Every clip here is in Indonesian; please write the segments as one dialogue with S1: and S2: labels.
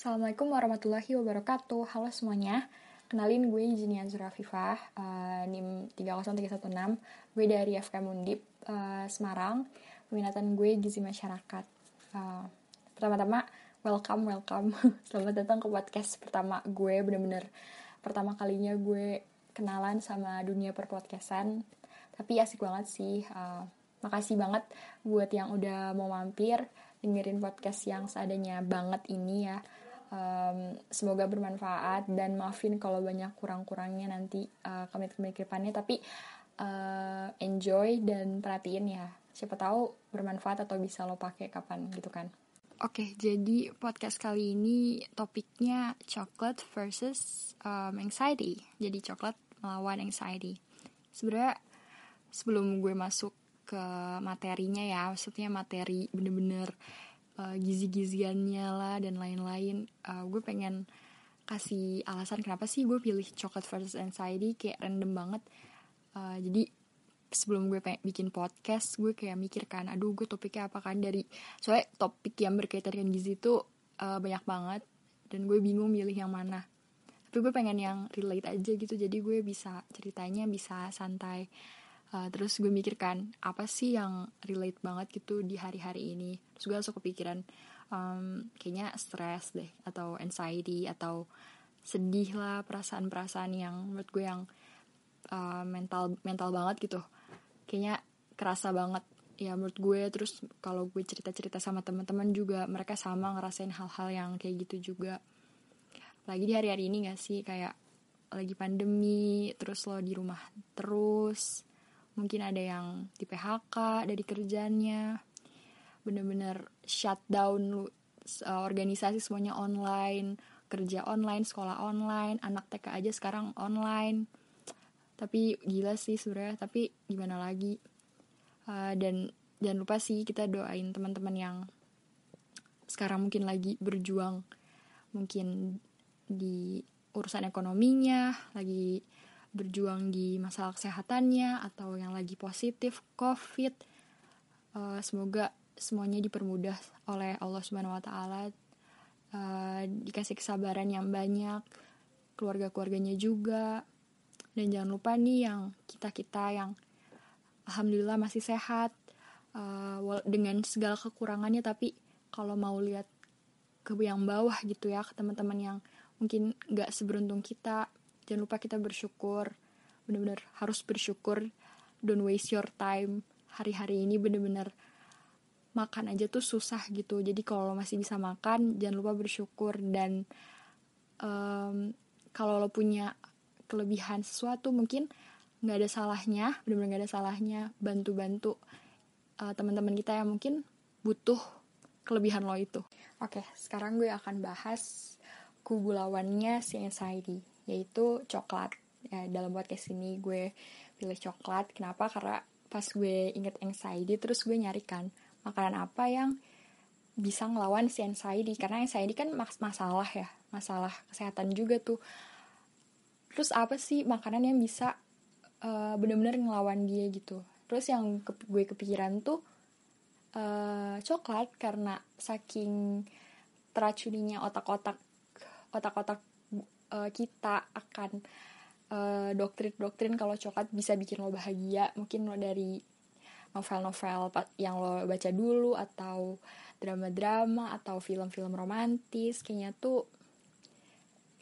S1: Assalamualaikum warahmatullahi wabarakatuh. Halo semuanya. Kenalin gue Jinia Azura Afifah, uh, NIM 30316. Gue dari FK Mundip, uh, Semarang. Peminatan gue gizi masyarakat. Uh, pertama-tama, welcome, welcome. Selamat datang ke podcast pertama gue. Bener-bener pertama kalinya gue kenalan sama dunia perpodcastan. Tapi asik banget sih. Uh, makasih banget buat yang udah mau mampir dengerin podcast yang seadanya banget ini ya um, semoga bermanfaat dan maafin kalau banyak kurang-kurangnya nanti uh, komit-komit ke depannya tapi uh, enjoy dan perhatiin ya siapa tahu bermanfaat atau bisa lo pakai kapan gitu kan Oke, okay, jadi podcast kali ini topiknya chocolate versus um, anxiety. Jadi coklat melawan anxiety. Sebenarnya sebelum gue masuk ke materinya ya, maksudnya materi bener-bener uh, gizi-giziannya lah dan lain-lain. Uh, gue pengen kasih alasan kenapa sih gue pilih coklat versus anxiety kayak random banget. Uh, jadi sebelum gue pengen bikin podcast gue kayak mikir kan aduh gue topiknya apa kan? Dari soalnya topik yang berkaitan dengan gizi itu uh, banyak banget dan gue bingung milih yang mana. Tapi gue pengen yang relate aja gitu jadi gue bisa ceritanya bisa santai uh, terus gue mikirkan apa sih yang relate banget gitu di hari-hari ini? Terus gue langsung kepikiran um, kayaknya stress deh atau anxiety atau sedih lah perasaan-perasaan yang menurut gue yang uh, mental mental banget gitu. Kayaknya kerasa banget. Ya menurut gue terus kalau gue cerita-cerita sama teman-teman juga mereka sama ngerasain hal-hal yang kayak gitu juga. Lagi di hari-hari ini gak sih? Kayak lagi pandemi terus lo di rumah terus mungkin ada yang di PHK dari kerjanya bener-bener shutdown uh, organisasi semuanya online. Kerja online sekolah online anak TK aja sekarang online. Tapi gila sih sebenarnya tapi gimana lagi? Uh, dan jangan lupa sih kita doain teman-teman yang sekarang mungkin lagi berjuang. Mungkin di urusan ekonominya lagi berjuang di masalah kesehatannya atau yang lagi positif COVID. Uh, semoga semuanya dipermudah oleh Allah Subhanahu Wa Taala. Uh, dikasih kesabaran yang banyak, keluarga-keluarganya juga. Dan jangan lupa nih yang kita-kita yang alhamdulillah masih sehat uh, dengan segala kekurangannya tapi kalau mau lihat ke yang bawah gitu ya ke teman-teman yang mungkin gak seberuntung kita jangan lupa kita bersyukur. Bener-bener harus bersyukur. Don't waste your time. Hari-hari ini bener-bener makan aja tuh susah gitu. Jadi kalau lo masih bisa makan jangan lupa bersyukur. Dan um, kalau lo punya kelebihan sesuatu mungkin nggak ada salahnya bener-bener nggak ada salahnya. Bantu-bantu uh, teman-teman kita yang mungkin butuh kelebihan lo itu. Oke sekarang gue akan bahas kubu lawannya si anxiety yaitu coklat. Ya dalam podcast ini gue pilih coklat. Kenapa? Karena pas gue inget anxiety terus gue nyarikan makanan apa yang bisa ngelawan si anxiety. Karena anxiety kan mas masalah ya masalah kesehatan juga tuh. Terus apa sih makanan yang bisa uh, bener-bener ngelawan dia gitu? Terus yang ke gue kepikiran tuh uh, coklat karena saking teracuninya otak-otak otak-otak uh, kita akan uh, doktrin-doktrin kalau coklat bisa bikin lo bahagia. Mungkin lo dari novel-novel yang lo baca dulu atau drama-drama atau film-film romantis kayaknya tuh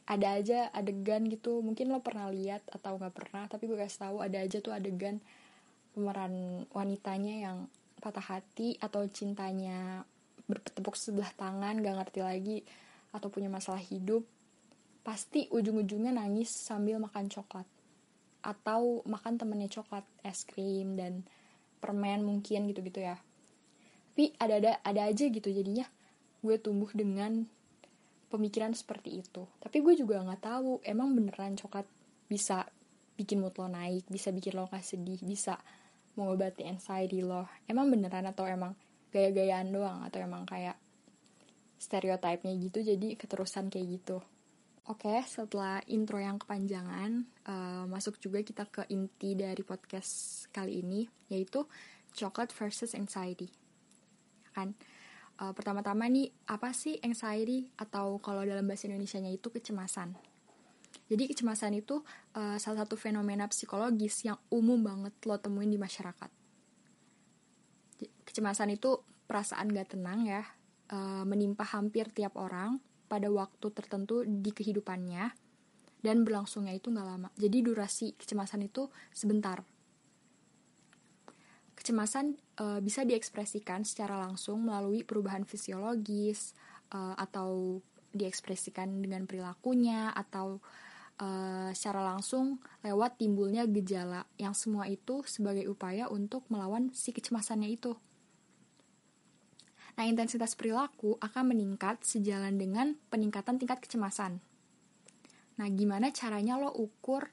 S1: ada aja adegan gitu. Mungkin lo pernah lihat atau nggak pernah tapi gue kasih tahu ada aja tuh adegan pemeran wanitanya yang patah hati atau cintanya bertepuk sebelah tangan gak ngerti lagi atau punya masalah hidup pasti ujung-ujungnya nangis sambil makan coklat. Atau makan temennya coklat es krim dan permen mungkin gitu-gitu ya. Tapi ada ada aja gitu jadinya. Gue tumbuh dengan pemikiran seperti itu. Tapi gue juga nggak tahu emang beneran coklat bisa bikin mood lo naik bisa bikin lo gak sedih bisa mengobati anxiety lo. Emang beneran atau emang gaya-gayaan doang? Atau emang kayak stereotipnya gitu jadi keterusan kayak gitu Oke, okay, setelah intro yang kepanjangan, uh, masuk juga kita ke inti dari podcast kali ini, yaitu chocolate versus anxiety. Kan, uh, pertama-tama nih apa sih anxiety atau kalau dalam bahasa Indonesia-nya itu kecemasan jadi kecemasan itu uh, salah satu fenomena psikologis yang umum banget lo temuin di masyarakat. Kecemasan itu perasaan gak tenang ya, uh, menimpa hampir tiap orang pada waktu tertentu di kehidupannya dan berlangsungnya itu gak lama. Jadi durasi kecemasan itu sebentar. Kecemasan uh, bisa diekspresikan secara langsung melalui perubahan fisiologis uh, atau diekspresikan dengan perilakunya atau uh, secara langsung lewat timbulnya gejala yang semua itu sebagai upaya untuk melawan si kecemasannya itu. Nah, intensitas perilaku akan meningkat sejalan dengan peningkatan tingkat kecemasan. Nah, gimana caranya lo ukur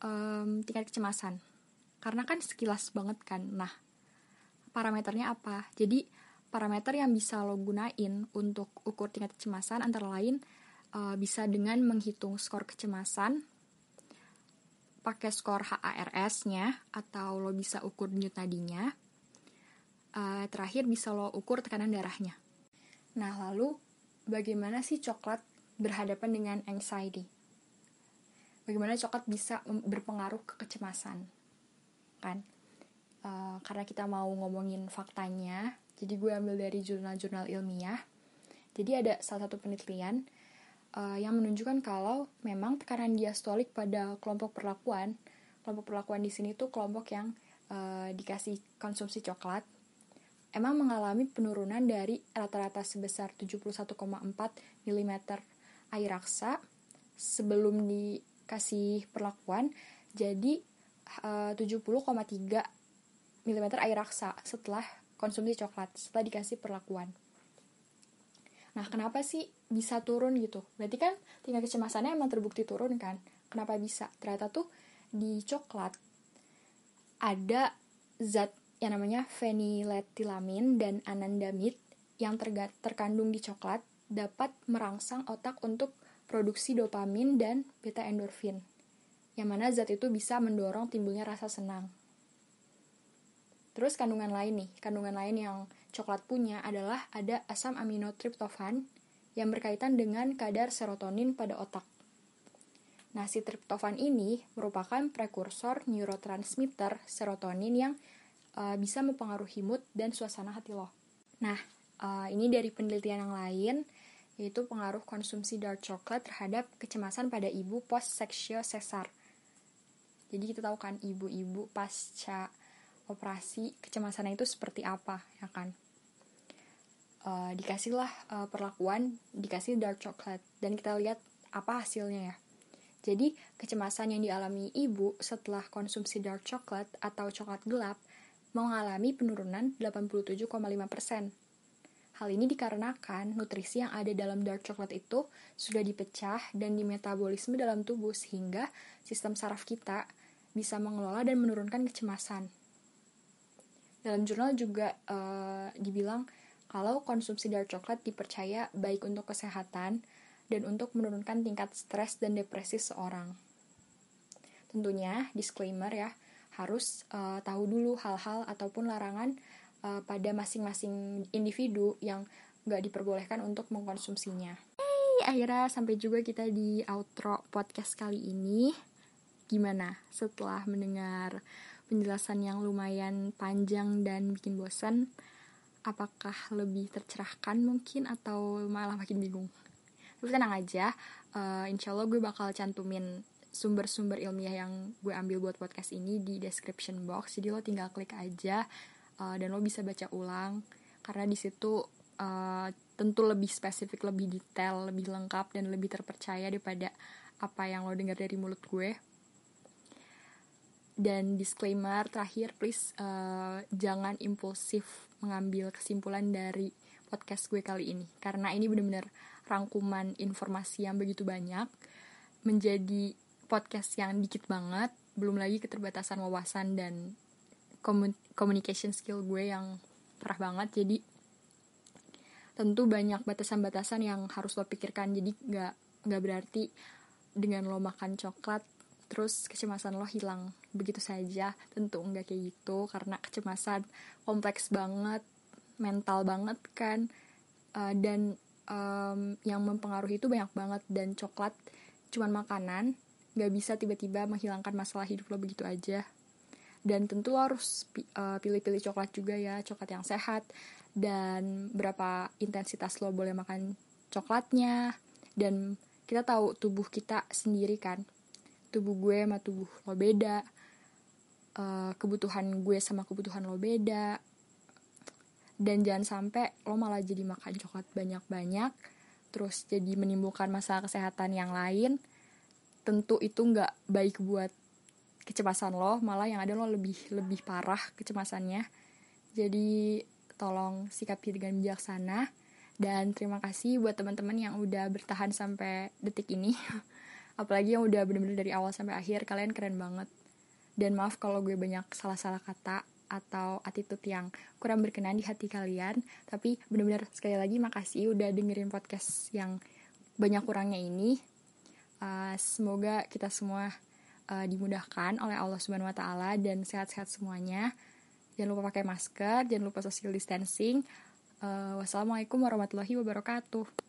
S1: um, tingkat kecemasan? Karena kan sekilas banget kan. Nah, parameternya apa? Jadi, parameter yang bisa lo gunain untuk ukur tingkat kecemasan antara lain uh, bisa dengan menghitung skor kecemasan pakai skor HARS-nya atau lo bisa ukur denyut nadinya. Uh, terakhir bisa lo ukur tekanan darahnya. Nah, lalu bagaimana sih coklat berhadapan dengan anxiety? Bagaimana coklat bisa berpengaruh ke kecemasan? Kan? Uh, karena kita mau ngomongin faktanya, jadi gue ambil dari jurnal-jurnal ilmiah. Jadi ada salah satu penelitian uh, yang menunjukkan kalau memang tekanan diastolik pada kelompok perlakuan, kelompok perlakuan di sini tuh kelompok yang uh, dikasih konsumsi coklat, emang mengalami penurunan dari rata-rata sebesar 71,4 mm air raksa sebelum dikasih perlakuan jadi uh, 70,3 mm air raksa setelah konsumsi coklat setelah dikasih perlakuan. Nah, kenapa sih bisa turun gitu? Berarti kan tingkat kecemasannya emang terbukti turun kan? Kenapa bisa? Ternyata tuh di coklat ada zat yang namanya feniletilamin dan anandamid yang terkandung di coklat dapat merangsang otak untuk produksi dopamin dan beta endorfin. Yang mana zat itu bisa mendorong timbulnya rasa senang. Terus kandungan lain nih, kandungan lain yang coklat punya adalah ada asam amino triptofan yang berkaitan dengan kadar serotonin pada otak. Nah, si triptofan ini merupakan prekursor neurotransmitter serotonin yang uh, bisa mempengaruhi mood dan suasana hati lo. Nah, uh, ini dari penelitian yang lain, yaitu pengaruh konsumsi dark chocolate terhadap kecemasan pada ibu post seksio sesar. Jadi kita tahu kan ibu-ibu pasca operasi kecemasannya itu seperti apa ya kan uh, dikasihlah uh, perlakuan dikasih dark chocolate dan kita lihat apa hasilnya ya jadi kecemasan yang dialami ibu setelah konsumsi dark chocolate atau coklat gelap mengalami penurunan 87,5%. Hal ini dikarenakan nutrisi yang ada dalam dark chocolate itu sudah dipecah dan dimetabolisme dalam tubuh sehingga sistem saraf kita bisa mengelola dan menurunkan kecemasan. Dalam jurnal juga uh, dibilang kalau konsumsi dark coklat dipercaya baik untuk kesehatan dan untuk menurunkan tingkat stres dan depresi seorang. Tentunya, disclaimer ya, harus uh, tahu dulu hal-hal ataupun larangan uh, pada masing-masing individu yang nggak diperbolehkan untuk mengkonsumsinya. Hey, akhirnya sampai juga kita di outro podcast kali ini. Gimana setelah mendengar penjelasan yang lumayan panjang dan bikin bosan, apakah lebih tercerahkan mungkin atau malah makin bingung? Tapi tenang aja, uh, insya Allah gue bakal cantumin sumber-sumber ilmiah yang gue ambil buat podcast ini di description box. Jadi lo tinggal klik aja uh, dan lo bisa baca ulang. Karena di situ uh, tentu lebih spesifik, lebih detail, lebih lengkap dan lebih terpercaya daripada apa yang lo dengar dari mulut gue. Dan disclaimer terakhir please uh, jangan impulsif mengambil kesimpulan dari podcast gue kali ini. Karena ini benar-benar rangkuman informasi yang begitu banyak menjadi podcast yang dikit banget belum lagi keterbatasan wawasan dan communication skill gue yang parah banget. Jadi tentu banyak batasan-batasan yang harus lo pikirkan. Jadi nggak nggak berarti dengan lo makan coklat terus kecemasan lo hilang begitu saja. Tentu enggak kayak gitu karena kecemasan kompleks banget mental banget kan. Uh, dan um, yang mempengaruhi itu banyak banget. Dan coklat cuman makanan nggak bisa tiba-tiba menghilangkan masalah hidup lo begitu aja. Dan tentu lo harus uh, pilih-pilih coklat juga ya coklat yang sehat. Dan berapa intensitas lo boleh makan coklatnya. Dan kita tahu tubuh kita sendiri kan. Tubuh gue sama tubuh lo beda. Uh, kebutuhan gue sama kebutuhan lo beda. Dan jangan sampai lo malah jadi makan coklat banyak-banyak terus jadi menimbulkan masalah kesehatan yang lain tentu itu nggak baik buat kecemasan lo malah yang ada lo lebih lebih parah kecemasannya. Jadi tolong sikapi dengan bijaksana dan terima kasih buat teman-teman yang udah bertahan sampai detik ini. Apalagi yang udah bener-bener dari awal sampai akhir kalian keren banget. Dan maaf kalau gue banyak salah-salah kata atau attitude yang kurang berkenan di hati kalian. Tapi bener-bener sekali lagi makasih udah dengerin podcast yang banyak kurangnya ini uh, semoga kita semua uh, dimudahkan oleh Allah Subhanahu Wa Taala dan sehat-sehat semuanya. Jangan lupa pakai masker jangan lupa social distancing. Uh, wassalamualaikum warahmatullahi wabarakatuh